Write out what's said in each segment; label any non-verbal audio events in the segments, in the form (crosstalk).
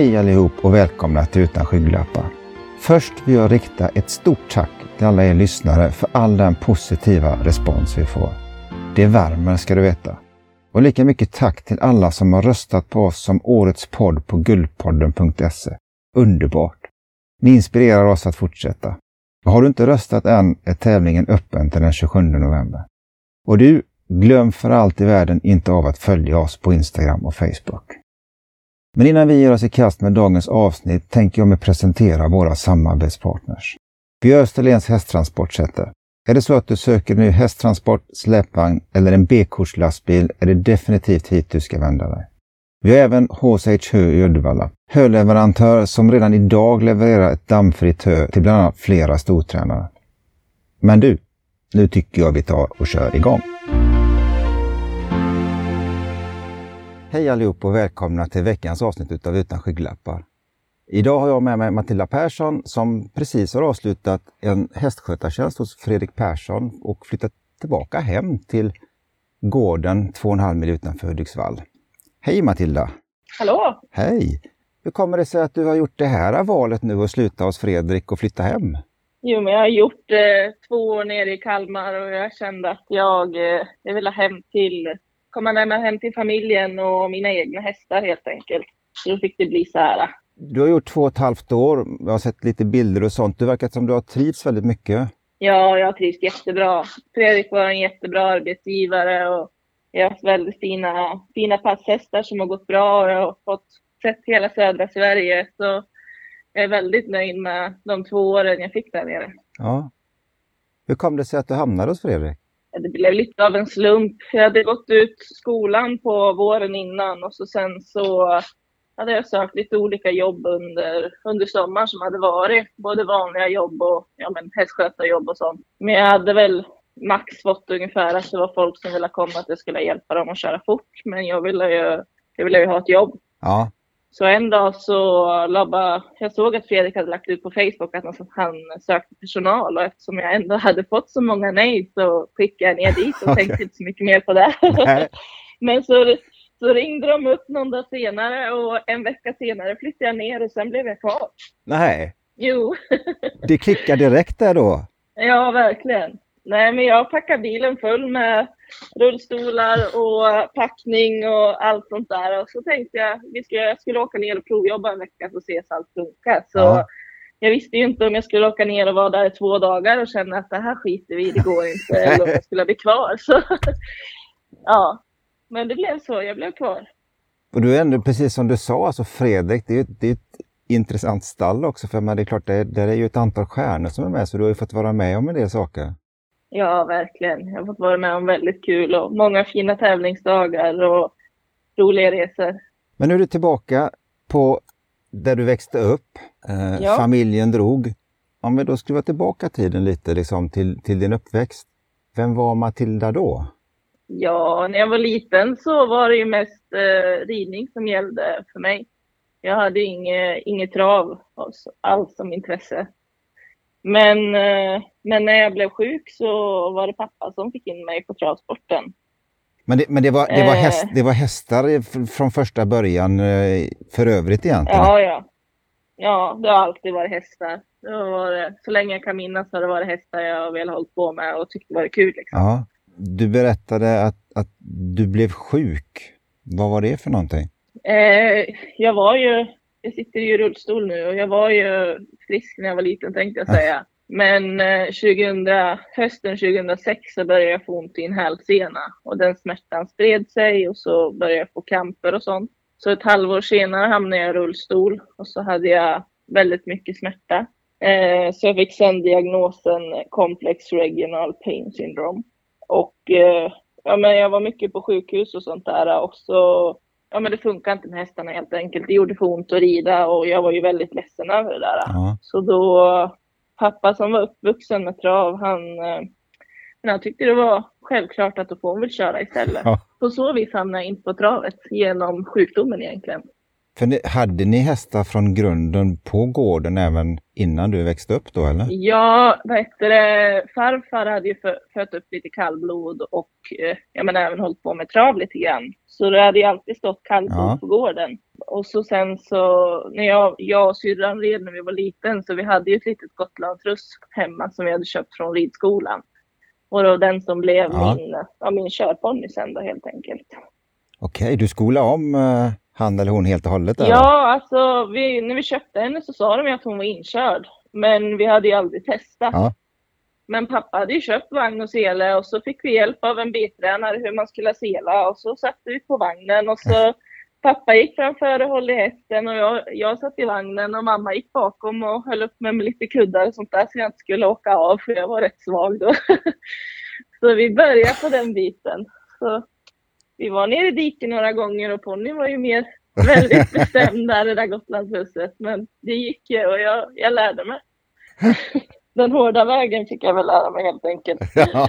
Hej allihop och välkomna till Utan skygglappar. Först vill jag rikta ett stort tack till alla er lyssnare för all den positiva respons vi får. Det värmer ska du veta. Och lika mycket tack till alla som har röstat på oss som årets podd på guldpodden.se. Underbart! Ni inspirerar oss att fortsätta. Och har du inte röstat än är tävlingen öppen till den 27 november. Och du, glöm för allt i världen inte av att följa oss på Instagram och Facebook. Men innan vi ger oss i kast med dagens avsnitt tänker jag mig presentera våra samarbetspartners. Vi Österlens hästtransportcenter. Är det så att du söker ny hästtransport, släpvagn eller en B-kortslastbil är det definitivt hit du ska vända dig. Vi har även HSH Hö i Uddevalla, höleverantör som redan idag levererar ett dammfritt hö till bland annat flera stortränare. Men du, nu tycker jag vi tar och kör igång. Hej allihop och välkomna till veckans avsnitt utav Utan skygglappar. Idag har jag med mig Matilda Persson som precis har avslutat en hästskötartjänst hos Fredrik Persson och flyttat tillbaka hem till gården 2,5 mil utanför Hudiksvall. Hej Matilda! Hallå! Hej! Hur kommer det sig att du har gjort det här valet nu och sluta hos Fredrik och flytta hem? Jo, men jag har gjort eh, två år nere i Kalmar och jag kände att jag, eh, jag ville hem till, komma närmare hem till familjen och mina egna hästar helt enkelt. Så då fick det bli så här. Du har gjort två och ett halvt år. Jag har sett lite bilder och sånt. Du verkar som du har trivts väldigt mycket. Ja, jag har trivts jättebra. Fredrik var en jättebra arbetsgivare och jag har haft väldigt fina, fina passhästar som har gått bra och jag har fått sett hela södra Sverige. Så jag är väldigt nöjd med de två åren jag fick där nere. Ja. Hur kom det sig att du hamnade hos Fredrik? Det blev lite av en slump. Jag hade gått ut skolan på våren innan och så sen så hade jag sökt lite olika jobb under, under sommaren som hade varit. Både vanliga jobb och ja, men hästskötarjobb och sånt. Men jag hade väl max fått ungefär att det var folk som ville komma att jag skulle hjälpa dem att köra fort. Men jag ville ju, jag ville ju ha ett jobb. Ja. Så en dag så labba, jag såg att Fredrik hade lagt ut på Facebook att han sökte personal och eftersom jag ändå hade fått så många nej så skickade jag ner dit och Okay. (laughs) tänkte inte så mycket mer på det. (laughs) Men så, så ringde de upp någon dag senare och en vecka senare flyttade jag ner och sen blev jag kvar. Nej, Jo, det klickar direkt där då. (laughs) ja verkligen. Nej, men jag packade bilen full med rullstolar och packning och allt sånt där. Och så tänkte jag vi skulle, jag skulle åka ner och provjobba en vecka och se så allt funkar. Så Ja. jag visste ju inte om jag skulle åka ner och vara där i två dagar och känna att det här skiter vi det går inte. (laughs) Eller om jag skulle bli kvar. Så, (laughs) ja, men det blev så. Jag blev kvar. Och du är ändå, precis som du sa, alltså Fredrik, det är det är ett intressant stall också. För men det är klart, det är, det är ju ett antal stjärnor som är med, så du har ju fått vara med om en del saker. Ja, verkligen. Jag har fått vara med om väldigt kul och många fina tävlingsdagar och roliga resor. Men nu är du tillbaka på där du växte upp. Eh, Ja. Familjen drog. Om vi då skruvar tillbaka tiden lite liksom, till, till din uppväxt. Vem var Matilda då? Ja, när jag var liten så var det ju mest eh, ridning som gällde för mig. Jag hade inget, inget trav alls som intresse. Men, eh, men när jag blev sjuk så var det pappa som fick in mig på travsporten. Men det, men det, var, det, var, Eh. häst, det var hästar från första början eh, för övrigt egentligen? Ja, ja. Ja, det har alltid varit hästar. Det har varit, så länge jag kan minnas har det varit hästar jag väl hållit på med och tyckte det var kul. Liksom. Ja. Du berättade att, att du blev sjuk. Vad var det för någonting? Eh, jag var ju, jag sitter ju i rullstol nu och jag var ju frisk när jag var liten tänkte jag säga. Men eh, 2000, hösten 2006 så började jag få ont i en hälsena och den smärtan spred sig och så började jag få kramper och sånt. Så ett halvår senare hamnade jag i rullstol och så hade jag väldigt mycket smärta. Eh, så jag fick sen diagnosen Complex Regional Pain Syndrome. Och eh, ja, men jag var mycket på sjukhus och sånt där och så ja, men det funkar inte med hästarna helt enkelt. Det gjorde för ont att rida och jag var ju väldigt ledsen över det där. Ja. Så då, pappa som var uppvuxen med trav, han, eh, men han tyckte det var självklart att då får hon väl köra istället. Ja. På så vis hamnade jag in på travet genom sjukdomen egentligen. För ni, hade ni hästar från grunden på gården även innan du växte upp då eller? Ja, vad? Farfar hade ju fött upp lite kallblod och eh, ja, men även hållit på med trav lite grann. Så det hade ju alltid stått kallblod ja. på gården. Och så sen så när jag, jag och syrran red när vi var liten så vi hade ju ett litet gotlandsruss hemma som vi hade köpt från ridskolan. Och då den som blev ja. min, ja, min körponny sen då helt enkelt. Okej, du skolade om uh, han eller hon helt och hållet? Eller? Ja, alltså vi, när vi köpte henne så sa de att hon var inkörd. Men vi hade ju aldrig testat. Ja. Men pappa hade ju köpt vagn och sele och så fick vi hjälp av en bitränare hur man skulle sela och så satte vi på vagnen och så (laughs) pappa gick framför och höll i hästen och jag, jag satt i vagnen och mamma gick bakom och höll upp mig med lite kuddar och sånt där så jag inte skulle åka av för jag var rätt svag då. (laughs) så vi började på den biten. Så vi var nere i diket några gånger och ponnyn var ju mer (laughs) väldigt bestämd där i det där Gotlandshuset. Men det gick ju och jag, jag lärde mig. (laughs) Den hårda vägen fick jag väl lära mig helt enkelt. (laughs) Ja,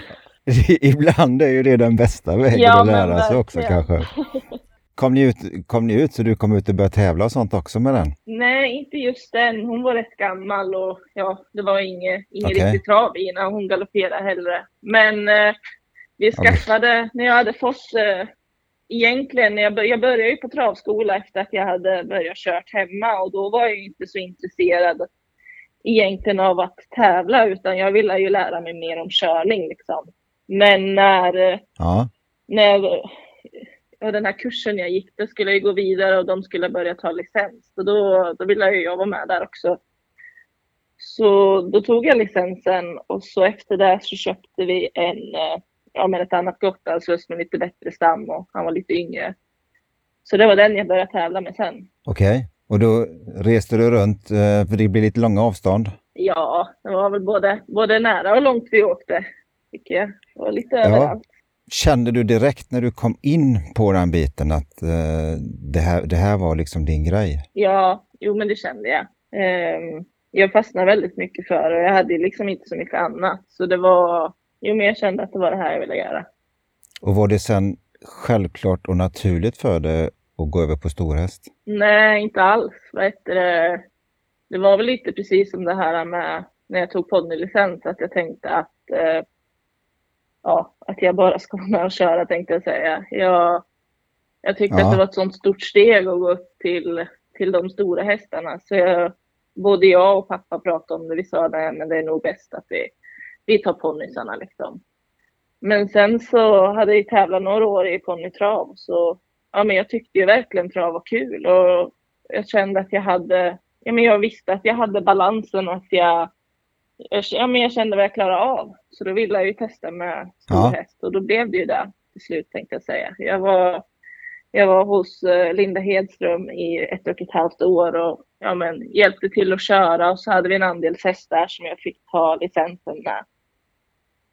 ibland är ju det den bästa vägen ja, att lära sig också kanske. Kom ni, ut, kom ni ut så du kom ut och började tävla och sånt också med den? Nej, inte just den. Hon var rätt gammal och ja, det var inget, inget okay. riktigt trav i när hon galopperade hellre. Men eh, vi skaffade, när jag hade fått eh, egentligen, jag, jag började ju på travskola efter att jag hade börjat kört hemma och då var jag inte så intresserad egentligen av att tävla utan jag ville ju lära mig mer om körning liksom. Men när, ja. när och den här kursen jag gick, då skulle jag gå vidare och de skulle börja ta licens. Så då, då ville jag vara med där också. Så då tog jag licensen och så efter det så köpte vi en, eh, ja men ett annat Gotlandshus med lite bättre stam och han var lite yngre. Så det var den jag började tävla med sen. Okej, okay. och då reste du runt, eh, för det blir lite långa avstånd? Ja, det var väl både, både nära och långt vi åkte, tycker jag. Det var lite ja. överallt. Kände du direkt när du kom in på den biten att uh, det, här, det här var liksom din grej? Ja, jo men det kände jag. Um, jag fastnade väldigt mycket för det och jag hade liksom inte så mycket annat. Så det var, jo men jag kände att det var det här jag ville göra. Och var det sen självklart och naturligt för dig att gå över på storhäst? Nej, inte alls. Det var väl lite precis som det här med när jag tog ponnylicens, att jag tänkte att eh, ja, att jag bara ska vara med och köra tänkte jag säga. Jag, jag tyckte ja. att det var ett sånt stort steg att gå upp till, till de stora hästarna. Så jag, både jag och pappa pratade om det. Vi sa nej, men det är nog bäst att vi, vi tar ponnysarna liksom. Men sen så hade jag tävlat några år i ponnytrav så ja, men jag tyckte ju verkligen trav var kul och jag kände att jag hade, ja men jag visste att jag hade balansen och att jag ja, men jag kände vad jag klarade av. Så då ville jag ju testa med stor ja. häst och då blev det ju det till slut tänkte jag säga. Jag var, jag var hos uh, Linda Hedström i ett och ett halvt år och ja, men, hjälpte till att köra och så hade vi en andels hästar som jag fick ta licensen med.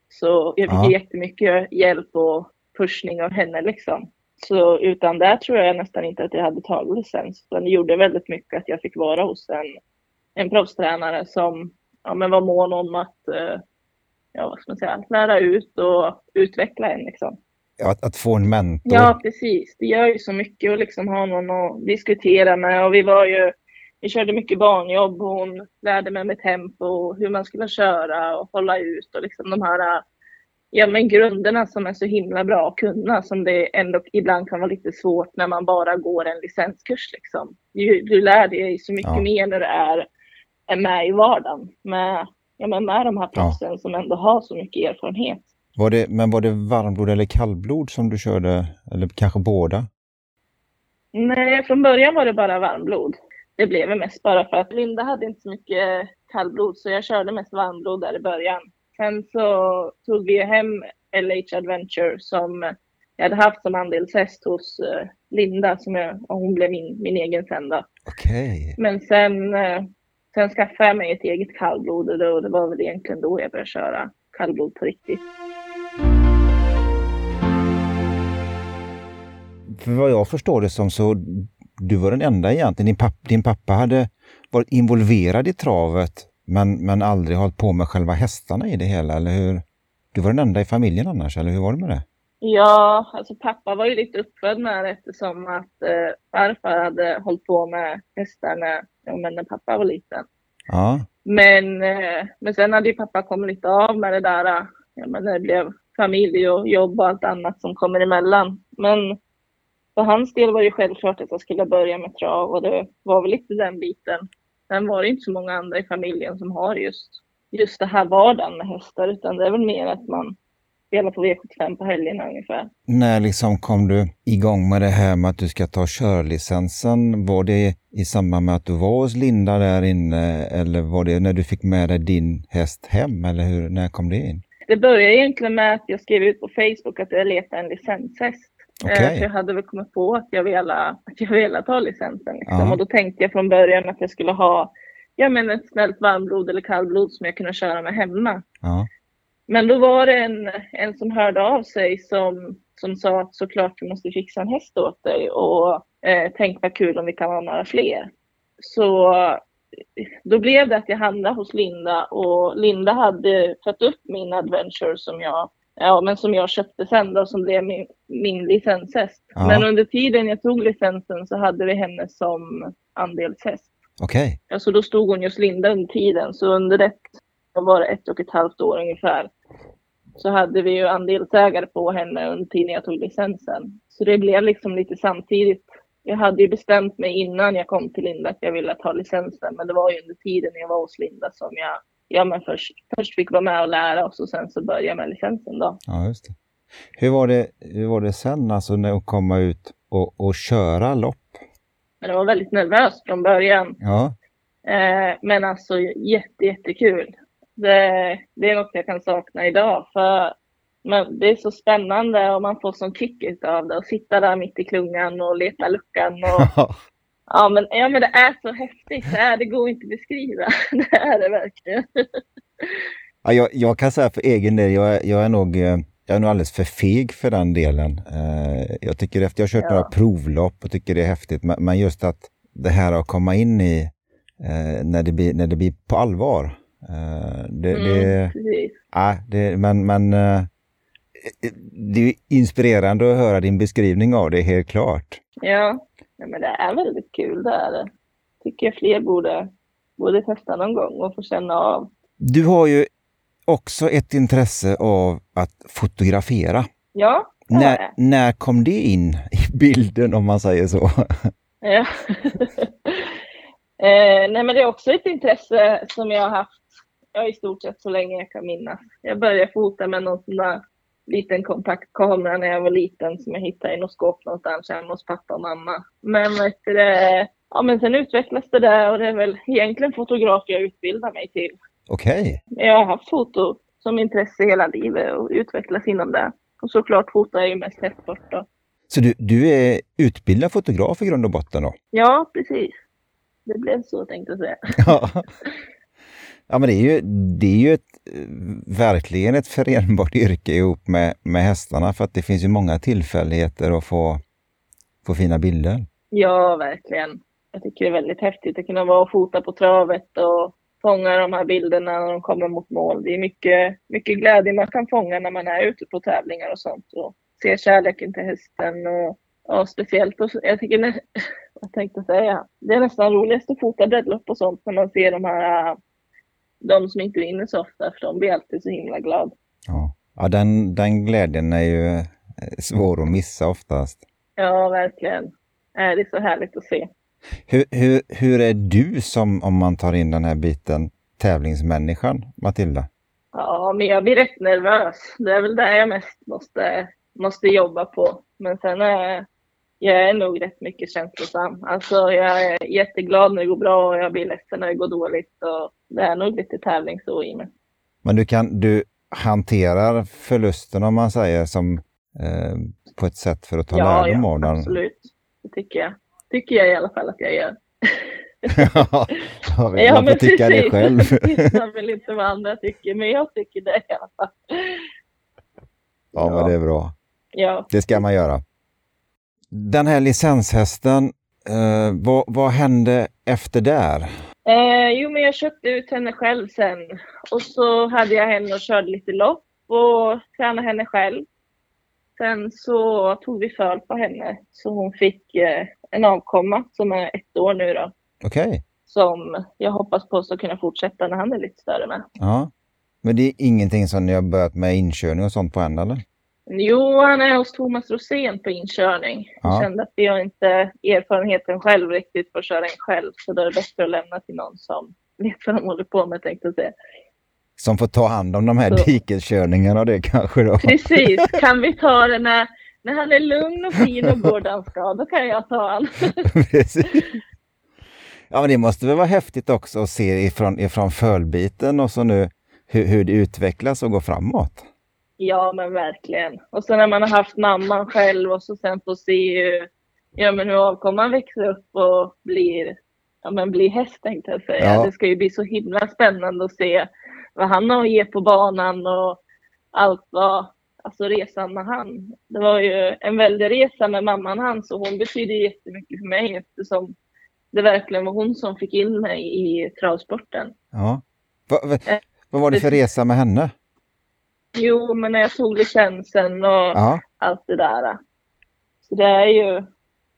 Så jag fick ja. jättemycket hjälp och pushning av henne liksom. Så utan det tror jag nästan inte att jag hade tagit licens. Men det gjorde väldigt mycket att jag fick vara hos en, en proffstränare som ja, men var mån om att eh, ja, vad ska man säga, lära ut och utveckla en. Liksom. Att, att, få en mentor. Ja, precis. Det gör ju så mycket att liksom ha någon att diskutera med. Och vi var ju, vi körde mycket barnjobb och hon lärde mig med tempo och hur man skulle köra och hålla ut och liksom de här ja, men grunderna som är så himla bra att kunna som det ändå ibland kan vara lite svårt när man bara går en licenskurs. Liksom. Du, du lär dig så mycket ja. mer när du är är med i vardagen med, ja, men med de här proffsen ja. som ändå har så mycket erfarenhet. Var det, men var det varmblod eller kallblod som du körde, eller kanske båda? Nej, från början var det bara varmblod. Det blev mest bara för att Linda hade inte så mycket kallblod så jag körde mest varmblod där i början. Sen så tog vi hem LH Adventure som jag hade haft som andelshäst hos uh, Linda som jag, och hon blev min, min egen sen då. Okay. Men sen uh, Sen skaffade jag mig ett eget kallblod och det var väl egentligen då jag började köra kallblod på riktigt. För vad jag förstår det som så du var den enda egentligen. Din, pappa, din pappa hade varit involverad i travet men, men aldrig hållit på med själva hästarna i det hela, eller hur? Du var den enda i familjen annars, eller hur var det med det? Ja, alltså pappa var ju lite uppfödd med det eftersom att eh, farfar hade hållit på med hästar när, ja, när pappa var liten. Ja. Men, eh, men sen hade ju pappa kommit lite av med det där, eh, ja, men det blev familj och jobb och allt annat som kommer emellan. Men för hans del var det självklart att jag skulle börja med trav och det var väl lite den biten. Sen var det inte så många andra i familjen som har just, just det här vardagen med hästar utan det är väl mer att man spelar på V75 på helgerna ungefär. När liksom kom du igång med det här med att du ska ta körlicensen? Var det i samband med att du var hos Linda där inne eller var det när du fick med dig din häst hem eller hur, när kom det in? Det började egentligen med att jag skrev ut på Facebook att jag letade en licenshäst. Okay. För jag hade väl kommit på att jag ville, att jag ville ta licensen. Liksom. Ja. Och då tänkte jag från början att jag skulle ha ja, men ett snällt varmblod eller kallblod som jag kunde köra med hemma. Ja. Men då var det en, en som hörde av sig som, som sa att såklart du måste fixa en häst åt dig och eh, tänk vad kul om vi kan vara några fler. Så då blev det att jag handlade hos Linda och Linda hade fått upp min adventure som jag, ja, men som jag köpte sen då, som blev min, min licenshäst. Ja. Men under tiden jag tog licensen så hade vi henne som andelshäst. Okej. Okay. Alltså då stod hon just Linda under tiden, så under ett, var det ett och ett halvt år ungefär, så hade vi ju andelsägare på henne under tiden jag tog licensen. Så det blev liksom lite samtidigt. Jag hade ju bestämt mig innan jag kom till Linda att jag ville ta licensen, men det var ju under tiden jag var hos Linda som jag ja, men först, först fick vara med och lära oss och sen så började jag med licensen då. Ja, just det. Hur var det, hur var det sen alltså när att komma ut och, och köra lopp? Men det var väldigt nervöst från början. Ja. Eh, men alltså jätte, jättekul. Det, det är något jag kan sakna idag för men det är så spännande och man får sån kick av det. Att sitta där mitt i klungan och leta luckan. Och, (laughs) ja, men, ja, men det är så häftigt. Det, är, det går inte att beskriva. (laughs) Det är det verkligen. Ja, jag, jag kan säga för egen del, jag, jag, är nog, jag är nog alldeles för feg för den delen. Jag tycker efter jag har kört ja. några provlopp och tycker det är häftigt, men just att det här att komma in i när det blir, när det blir på allvar. Det, mm, det, ja, det, men, men det är inspirerande att höra din beskrivning av det, helt klart. Ja, men det är väldigt kul det är det. Tycker jag fler borde, borde testa någon gång och få känna av. Du har ju också ett intresse av att fotografera. Ja, det när, när kom det in i bilden om man säger så? Ja. (laughs) eh, nej men det är också ett intresse som jag har haft ja, i stort sett så länge jag kan minnas. Jag började fota med någon sån där liten kompaktkamera när jag var liten som jag hittade i något skåp någonstans hemma hos pappa och mamma. Men vet du, ja men sen utvecklades det där och det är väl egentligen fotograf jag utbildar mig till. Okej. Okay. Jag har haft foto som intresse hela livet och utvecklats inom det. Och såklart fotar jag ju mest hästsport då. Så du, du är utbildad fotograf i grund och botten då? Ja, precis. Det blev så tänkte jag säga. Ja. (laughs) Ja, men det är ju, det är ju ett, verkligen ett förenbart yrke ihop med, med hästarna för att det finns ju många tillfälligheter att få, få fina bilder. Ja, verkligen. Jag tycker det är väldigt häftigt att kunna vara och fota på travet och fånga de här bilderna när de kommer mot mål. Det är mycket, mycket glädje man kan fånga när man är ute på tävlingar och sånt och ser kärleken till hästen och, och speciellt, och, jag tycker, (laughs) jag tänkte säga, det är nästan roligast att fota breddlopp och sånt när man ser de här de som inte vinner så ofta, för de blir alltid så himla glad. Ja, ja den, den glädjen är ju eh, svår att missa oftast. Ja, verkligen. Det är så härligt att se. Hur, hur, hur är du som, om man tar in den här biten, tävlingsmänniskan, Matilda? Ja, men jag blir rätt nervös. Det är väl där jag mest måste, måste jobba på. Men sen är jag är nog rätt mycket känslosam. Alltså jag är jätteglad när det går bra och jag blir ledsen när det går dåligt. Och det är nog lite tävlingsro i mig. Men du, kan, du hanterar förlusten om man säger som eh, på ett sätt för att ta ja, lärdom ja, av den? absolut. Det tycker jag. tycker jag i alla fall att jag gör. (laughs) ja, man får ja, men tycka det själv. (laughs) jag vill inte vad andra tycker, men jag tycker det i alla fall. Ja, ja. men det är bra. Ja. Det ska man göra. Den här licenshästen, eh, vad, vad hände efter där? Eh, jo, men jag köpte ut henne själv sen. Och så hade jag henne och körde lite lopp och tränade henne själv. Sen så tog vi föl på henne så hon fick eh, en avkomma som är ett år nu då. Okej. Som jag hoppas på ska kunna fortsätta när han är lite större med. Ja. Men det är ingenting som ni har börjat med inkörning och sånt på än eller? Jo, han är hos Thomas Rosén på inkörning. Ja. Jag kände att vi har inte erfarenheten själv riktigt för att köra en själv. Så då är det bättre att lämna till någon som vet vad de håller på med tänkte jag säga. Som får ta hand om de här Så. dikeskörningarna det kanske då? Precis, (laughs) kan vi ta det när, när han är lugn och fin och går där han ska, då kan jag ta han. (laughs) Ja, men det måste väl vara häftigt också att se ifrån, ifrån fölbiten och så nu hur, hur det utvecklas och går framåt. Ja, men verkligen. Och så när man har haft mamman själv och så sen får se hur, ja, men hur avkomman växer upp och blir, ja, men blir häst tänkte jag säga. Ja. Det ska ju bli så himla spännande att se vad han har att ge på banan och allt vad, alltså resan med han. Det var ju en väldig resa med mamman hans och hon betyder jättemycket för mig eftersom det verkligen var hon som fick in mig i travsporten. Ja. Va, va, Eh, vad var det för resa med henne? Jo, men när jag tog licensen och Ja, allt det där. Så det är ju,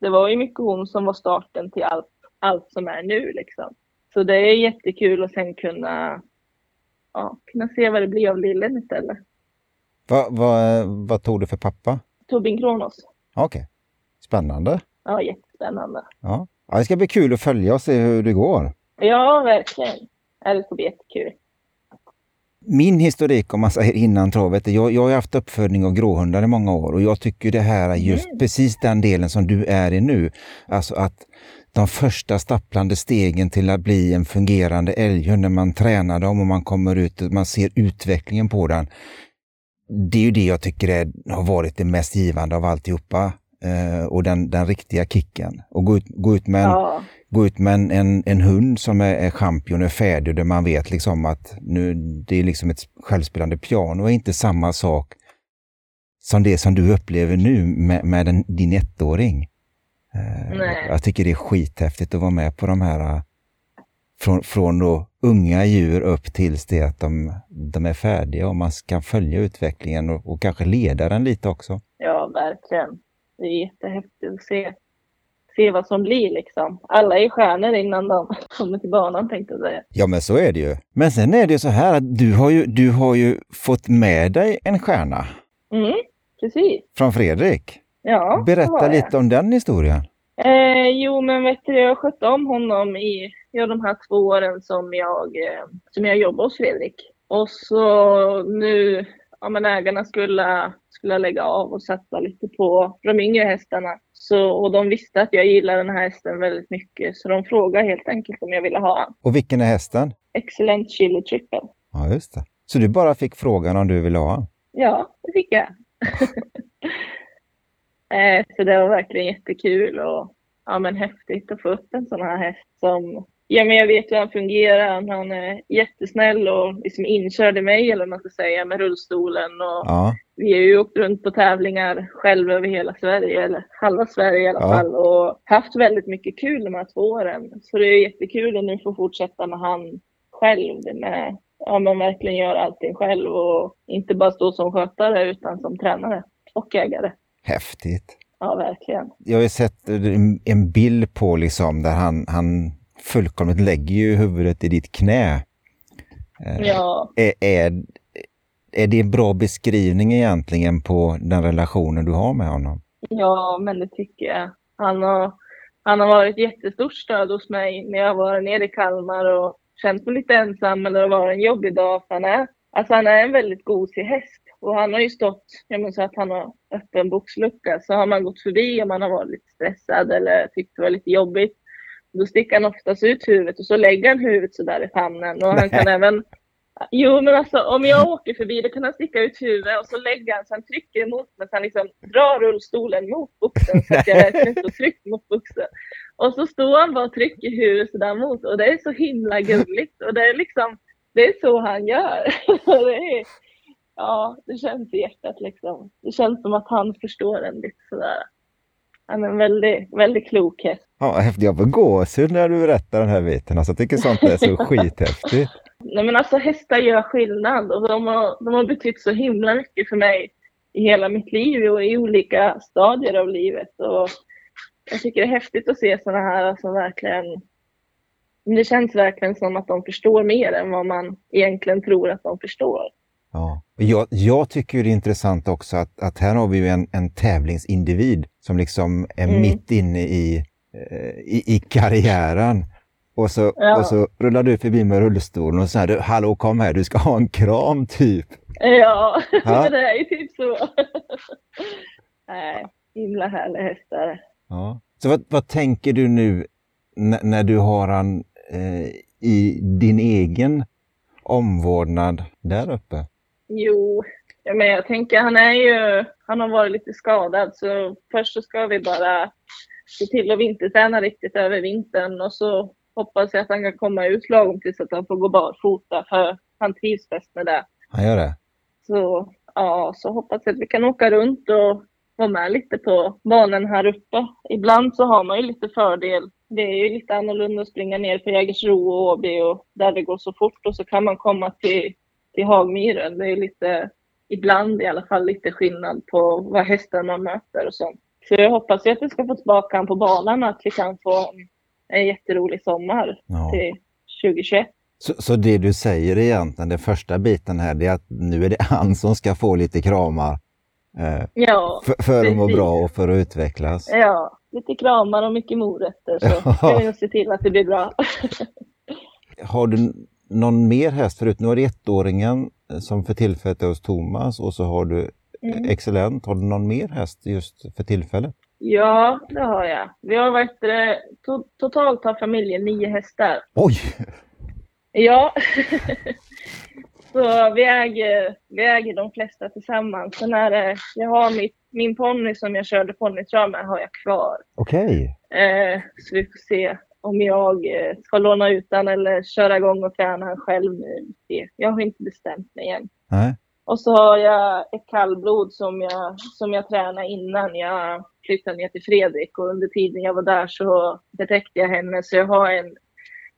det var ju mycket hon som var starten till allt, allt som är nu liksom. Så det är jättekul att sen kunna, ja, kunna se vad det blir av lillen istället. va, va, vad tog du för pappa? Tobin Kronos. Okej, spännande. Ja, jättespännande. Ja. ja, det ska bli kul att följa och se hur det går. Ja, verkligen. Det ska bli jättekul. Min historik om man säger innan travet, jag, jag har haft uppfödning av gråhundar i många år och jag tycker det här är just Mm. precis den delen som du är i nu. Alltså att de första stapplande stegen till att bli en fungerande älghund när man tränar dem och man kommer ut och man ser utvecklingen på den. Det är ju det jag tycker är, har varit det mest givande av alltihopa. Eh, och den, den riktiga kicken. Och gå ut, gå ut med en, Ja, gå ut med en, en, en hund som är, är champion är färdig där man vet liksom att nu, det är liksom ett självspelande piano och inte samma sak som det som du upplever nu med, med en, din ettåring. Eh, Nej. Jag tycker det är skithäftigt att vara med på de här från, från då unga djur upp tills det att de, de är färdiga och man kan följa utvecklingen och, och kanske leda den lite också. ja, verkligen. Det är jättehäftigt att se, se vad som blir liksom. Alla är stjärnor innan de (laughs) kommer till banan tänkte jag säga. Ja, men så är det ju. Men sen är det ju så här att du har ju, du har ju fått med dig en stjärna Mm, precis. från Fredrik. Ja, Berätta lite om den historien. Eh, jo, men vet du, jag skötte om honom i ja, de här två åren som jag, eh, som jag jobbade hos Fredrik. Och så nu, ja men ägarna skulle, skulle lägga av och satsa lite på de yngre hästarna. Så, och de visste att jag gillar den här hästen väldigt mycket, så de frågade helt enkelt om jag ville ha han. Och vilken är hästen? Excellent Chili Triple. Ja, just det. Så du bara fick frågan om du ville ha den? Ja, det fick jag. (laughs) eh, så det var verkligen jättekul och ja, men häftigt att få upp en sån här häst som Ja, men jag vet hur han fungerar. Han är jättesnäll och liksom inkörde mig, eller vad man ska säga, med rullstolen. Och Ja, vi har ju åkt runt på tävlingar själv över hela Sverige, eller halva Sverige i alla Ja. fall, och haft väldigt mycket kul de här två åren. Så det är jättekul att nu få fortsätta med han själv. Med, ja, man verkligen gör allting själv och inte bara stå som skötare utan som tränare och ägare. häftigt. Ja, verkligen. Jag har ju sett en- en bild på liksom där han, han fullkomligt lägger ju huvudet i ditt knä. Eh, Ja, Är, är, är det en bra beskrivning egentligen på den relationen du har med honom? ja, men det tycker jag. Han har, han har varit jättestort stöd hos mig när jag varit nere i Kalmar och känt mig lite ensam eller det var en jobbig dag. Han, är, alltså han är en väldigt gosig häst. Och han har ju stått, jag menar så att han har öppen boxlucka, så har man gått förbi om man har varit lite stressad eller tyckt det var lite jobbigt. Då sticker han oftast ut huvudet och så lägger han huvudet sådär i famnen. Och han kan även Jo, men alltså om jag åker förbi då kan han sticka ut huvudet och så lägger han så han trycker emot mig så han liksom drar rullstolen mot boxen så att jag (laughs) verkligen står tryckt mot boxen. Och så står han bara och trycker huvudet sådär mot och det är så himla gulligt och det är liksom, det är så han gör. (laughs) det är, ja, det känns i hjärtat liksom. Det känns som att han förstår en lite sådär. Han är en väldigt, väldigt klok häst. Ja, häftigt. Jag får gåshud när du berättar den här biten. Alltså, jag tycker sånt är så (laughs) skithäftigt. Nej men alltså hästar gör skillnad och de har, de har betytt så himla mycket för mig i hela mitt liv och i olika stadier av livet. Och jag tycker det är häftigt att se sådana här som verkligen det känns verkligen som att de förstår mer än vad man egentligen tror att de förstår. Ja. Jag, jag tycker det är intressant också att, att här har vi en, en tävlingsindivid som liksom är mm. mitt inne i, eh, i, i karriären. Och så, ja. och så rullar du förbi med rullstolen och säger hallå kom här, du ska ha en kram typ. Ja, (laughs) ja. det är ju typ så. (laughs) Nej, himla härliga hästar. Ja. Så vad, vad tänker du nu när du har han eh, i din egen omvårdnad där uppe? Jo, men jag tänker han är ju, han har varit lite skadad så först så ska vi bara se till att vinterträna riktigt över vintern och så hoppas jag att han kan komma ut lagom tills att han får gå barfota för han trivs bäst med det. Han gör det? Så ja, så hoppas jag att vi kan åka runt och vara med lite på banan här uppe. Ibland så har man ju lite fördel. Det är ju lite annorlunda att springa ner på Jägersro och Åby och där det går så fort och så kan man komma till, till Hagmyren. Det är lite, ibland i alla fall, lite skillnad på vad hästar man möter och sånt. Så jag hoppas att vi ska få tillbaka honom på banan att vi kan få en jätterolig sommar ja. till 2021. Så, så det du säger egentligen, den första biten här, det är att nu är det (laughs) han som ska få lite kramar eh, ja, för, för att må bra och för att utvecklas? Ja, lite kramar och mycket morötter så (laughs) ja. ska vi se till att det blir bra. (laughs) Har du någon mer häst förut? Nu har du ettåringen eh, som för tillfället är hos Thomas och så har du mm. Excellent. Har du någon mer häst just för tillfället? Ja, det har jag. Vi har varit, to totalt har familjen nio hästar. Oj! Ja. (laughs) så vi äger, vi äger de flesta tillsammans. Sen är det, jag har mitt, min ponny som jag körde ponnytrav med har jag kvar. Okej. Okay. Eh, så vi får se om jag eh, ska låna ut den eller köra igång och träna själv nu. Jag har inte bestämt mig än. Nej. Och så har jag ett kallblod som jag, som jag tränade innan jag flyttade ner till Fredrik och under tiden jag var där så betäckte jag henne så jag har en,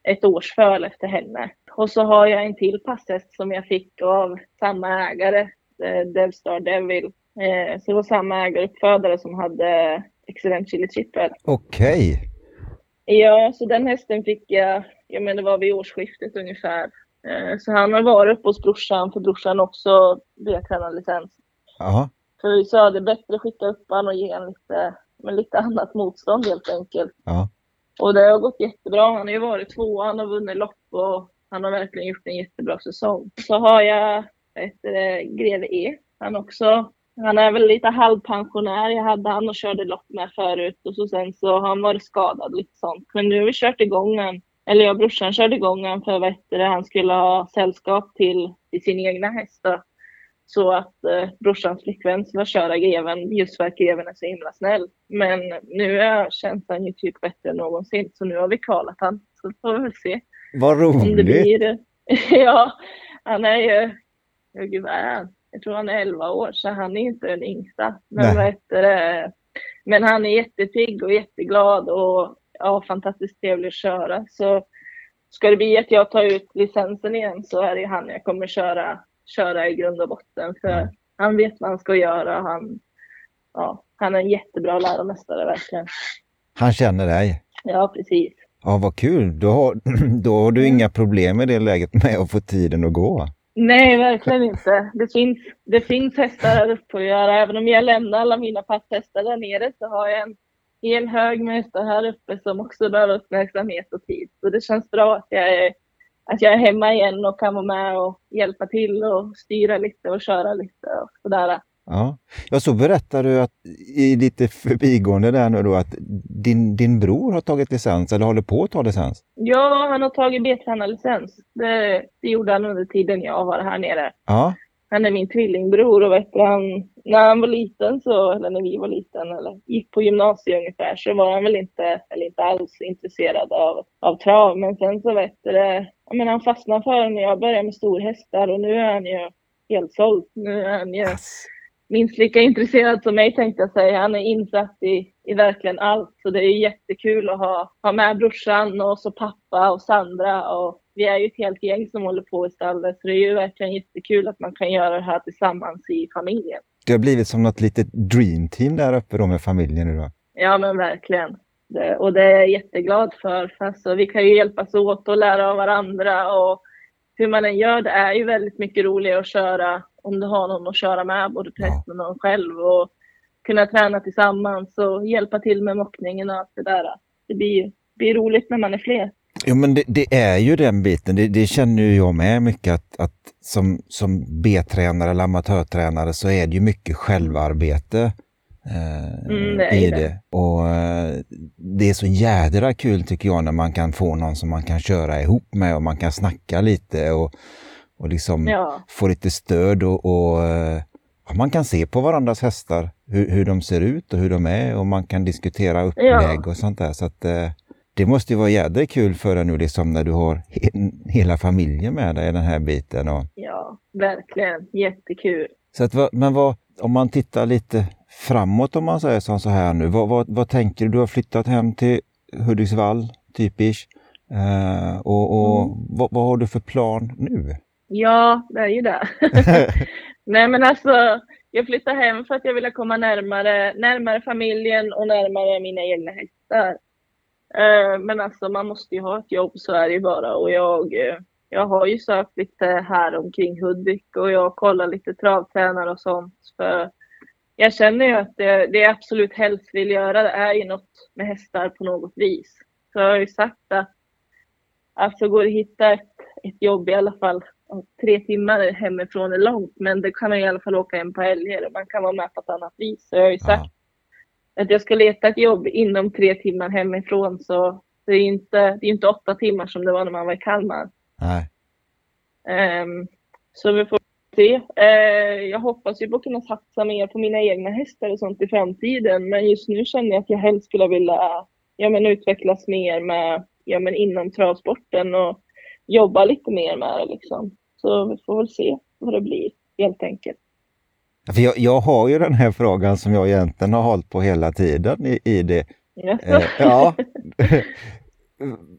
ett årsföl efter henne. Och så har jag en till passhäst som jag fick av samma ägare, eh, Devstar Devil. Eh, så det var samma ägare uppfödare som hade Excellent Chili Chipper. Okej. Okay. Ja, så den hästen fick jag, jag menar det var vid årsskiftet ungefär. Eh, så han har varit uppe hos brorsan, för brorsan också B-tränarlicens. Jaha. För vi sa det är bättre att skicka upp honom och ge honom lite, med lite annat motstånd helt enkelt. Ja. Och det har gått jättebra. Han har ju varit två, han har vunnit lopp och han har verkligen gjort en jättebra säsong. Så har jag ett, Greve E. Han också. Han är väl lite halvpensionär. Jag hade han och körde lopp med förut och så sen så har han varit skadad lite sånt. Men nu har vi kört igång han. Eller jag och brorsan körde igång han för att han skulle ha sällskap till, till sin egna häst. Så att eh, brorsans flickvän ska köra greven just för att greven är så himla snäll. Men nu är, känns han ju typ bättre än någonsin så nu har vi kvalat han. Så får vi väl se. Vad roligt! Blir, (laughs) ja, han är ju, ja, gud vad är han? Jag tror han är 11 år så han är inte den yngsta. Men, vad heter det? men han är jättepigg och jätteglad och ja, fantastiskt trevlig att köra. Så ska det bli att jag tar ut licensen igen så är det han jag kommer köra köra i grund och botten. För mm. han vet vad han ska göra. Han, ja, han är en jättebra läromästare verkligen. Han känner dig? Ja, precis. Ja, vad kul. Då har, (clears throat) då har du inga problem i det läget med att få tiden att gå. Nej, verkligen inte. Det finns, det finns hästar där uppe att göra. Även om jag lämnar alla mina passhästar där nere så har jag en hel hög hästar här uppe som också behöver uppmärksamhet och tid. Så det känns bra att jag är att jag är hemma igen och kan vara med och hjälpa till och styra lite och köra lite och sådär. Ja, ja så berättar du att i lite förbigående där nu då att din, din bror har tagit licens eller håller på att ta licens? Ja, han har tagit B-tränarlicens. Det, det gjorde han under tiden jag var här nere. Ja. Han är min tvillingbror och vet han, när han var liten så, eller när vi var liten eller gick på gymnasiet ungefär så var han väl inte, eller inte alls intresserad av, av trav. Men sen så vet det, jag menar, han fastnade för när jag började med storhästar och nu är han ju helt såld. Nu är han ju minst lika intresserad som mig tänkte jag säga. Han är insatt i, i verkligen allt. Så det är jättekul att ha, ha med brorsan och så pappa och Sandra. Och vi är ju ett helt gäng som håller på i stallet. Så det är ju verkligen jättekul att man kan göra det här tillsammans i familjen. Det har blivit som något litet dreamteam där uppe då med familjen nu då? Ja, men verkligen. Det, och det är jag jätteglad för. för alltså, vi kan ju hjälpas åt och lära av varandra. Och hur man än gör, det är ju väldigt mycket roligare att köra om du har någon att köra med, både prästen och någon själv. Och kunna träna tillsammans och hjälpa till med mockningen och allt det där. Det blir, blir roligt när man är fler. Jo, men det, det, är ju den biten. Det, det känner ju jag med mycket att, att som, som B-tränare eller amatörtränare så är det ju mycket självarbete eh, mm, det i det. det. Och eh, det är så jädra kul tycker jag när man kan få någon som man kan köra ihop med och man kan snacka lite och, och liksom ja. få lite stöd och, och eh, man kan se på varandras hästar hur, hur de ser ut och hur de är och man kan diskutera upplägg ja. och sånt där. Så att, eh, det måste ju vara jädra kul för dig nu liksom när du har he hela familjen med dig i den här biten. Och... Ja, verkligen. Jättekul. Så att, men vad, om man tittar lite framåt om man säger som så här nu, vad, vad, vad tänker du? Du har flyttat hem till Hudiksvall, typiskt. Uh, och, och mm. vad, vad, har du för plan nu? Ja, det är ju det. (laughs) Nej men alltså, jag flyttade hem för att jag ville komma närmare, närmare familjen och närmare mina egna hästar. Uh, men alltså man måste ju ha ett jobb, så är det ju bara. Och jag, uh, jag har ju sökt lite här omkring Hudik och jag kollar lite travtränare och sånt. För jag känner ju att det, det jag absolut helst vill göra det är ju något med hästar på något vis. Så jag har ju sagt att alltså går det att hitta ett, ett jobb i alla fall tre timmar hemifrån är långt, men det kan man i alla fall åka hem på helger och man kan vara med på ett annat vis. Så jag har ju sagt. Att jag ska leta ett jobb inom tre timmar hemifrån, så det är inte, det är inte åtta timmar som det var när man var i Kalmar. Nej. Um, så vi får se. Uh, jag hoppas ju på att kunna satsa mer på mina egna hästar och sånt i framtiden, men just nu känner jag att jag helst skulle vilja ja, men utvecklas mer med, ja, men inom travsporten och jobba lite mer med det. Liksom. Så vi får väl se vad det blir helt enkelt. För jag, jag har ju den här frågan som jag egentligen har hållit på hela tiden i, i det. Eh, ja. (laughs)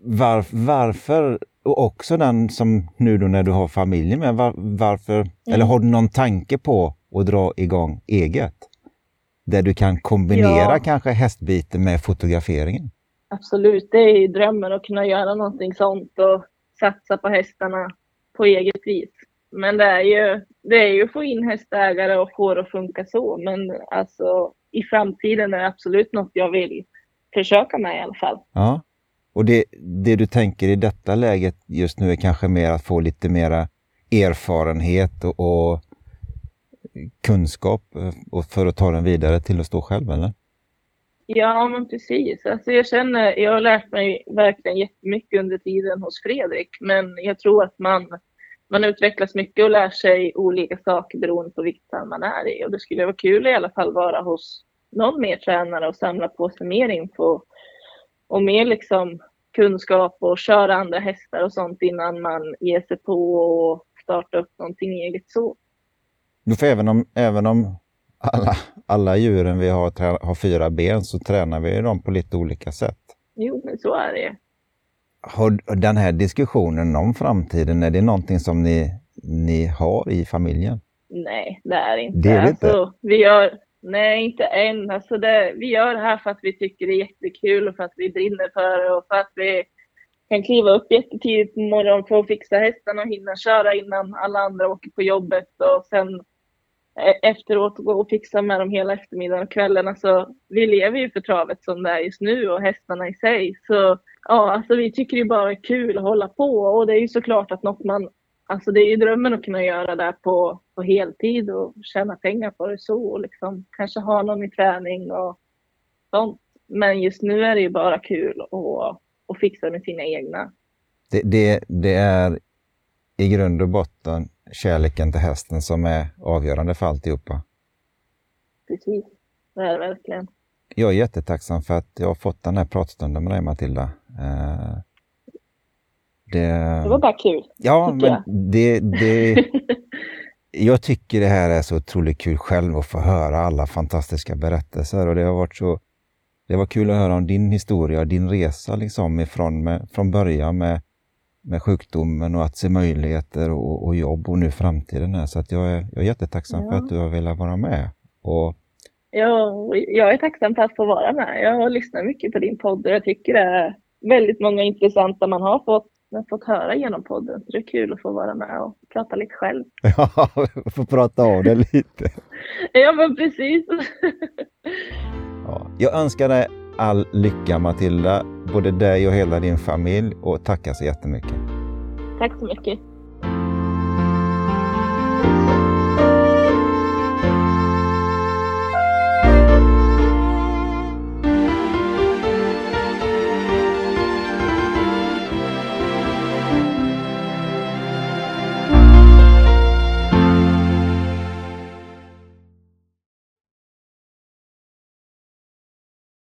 Var, varför, och också den som nu då när du har familjen med, var, varför, mm. eller har du någon tanke på att dra igång eget? Där du kan kombinera ja. kanske hästbiten med fotograferingen? Absolut, det är drömmen att kunna göra någonting sånt och satsa på hästarna på eget vis. Men det är ju, det är ju att få in hästägare och få det att funka så. Men alltså i framtiden är det absolut något jag vill försöka med i alla fall. Ja, och det, det du tänker i detta läget just nu är kanske mer att få lite mera erfarenhet och, och kunskap eh, och för att ta den vidare till att stå själv, eller? Ja, men precis. Alltså jag känner, jag har lärt mig verkligen jättemycket under tiden hos Fredrik, men jag tror att man, man utvecklas mycket och lär sig olika saker beroende på vilket stand man är i. Och det skulle vara kul i alla fall vara hos någon mer tränare och samla på sig mer info och mer liksom kunskap och köra andra hästar och sånt innan man ger sig på och starta upp någonting eget så. För även om, även om alla, alla djuren vi har har fyra ben så tränar vi dem på lite olika sätt. Jo, men så är det. Har den här diskussionen om framtiden, är det någonting som ni, ni har i familjen? Nej, det är inte. Det är det inte? Alltså, vi gör, nej, inte än. Alltså det, vi gör det här för att vi tycker det är jättekul och för att vi brinner för det och för att vi kan kliva upp jättetidigt på morgonen för att fixa hästarna och hinna köra innan alla andra åker på jobbet och sen E, efteråt efteråt gå och fixa med dem hela eftermiddagen och kvällen. Alltså, vi lever ju för travet som det är just nu och hästarna i sig. Så ja, alltså vi tycker det bara är kul att hålla på och det är ju såklart att något man, alltså det är ju drömmen att kunna göra det på, på heltid och tjäna pengar på det så och liksom kanske ha någon i träning och sånt. Men just nu är det ju bara kul att, att fixa med sina egna. Det, det, det är i grund och botten kärleken till hästen som är avgörande för alltihopa. Precis, det är det verkligen. Jag är jättetacksam för att jag har fått den här pratstunden med dig Matilda. Eh, det, det var bara kul. Ja, men jag. det, det, (laughs) jag tycker det här är så otroligt kul själv att få höra alla fantastiska berättelser och det har varit så det var kul att höra om din historia, din resa liksom ifrån med, från början med med sjukdomen och att se möjligheter och, och jobb och nu framtiden. Här. Så att jag, är, jag är jättetacksam ja. för att du har velat vara med. Och... Ja, jag är tacksam för att få vara med. Jag har lyssnat mycket på din podd och jag tycker det är väldigt många intressanta man har fått, fått höra genom podden. Så det är kul att få vara med och prata lite själv. (laughs) Ja, få prata av det (laughs) lite. ja, men precis. (laughs) ja, jag önskar dig all lycka Matilda, både dig och hela din familj och tackar så jättemycket. Tack så mycket.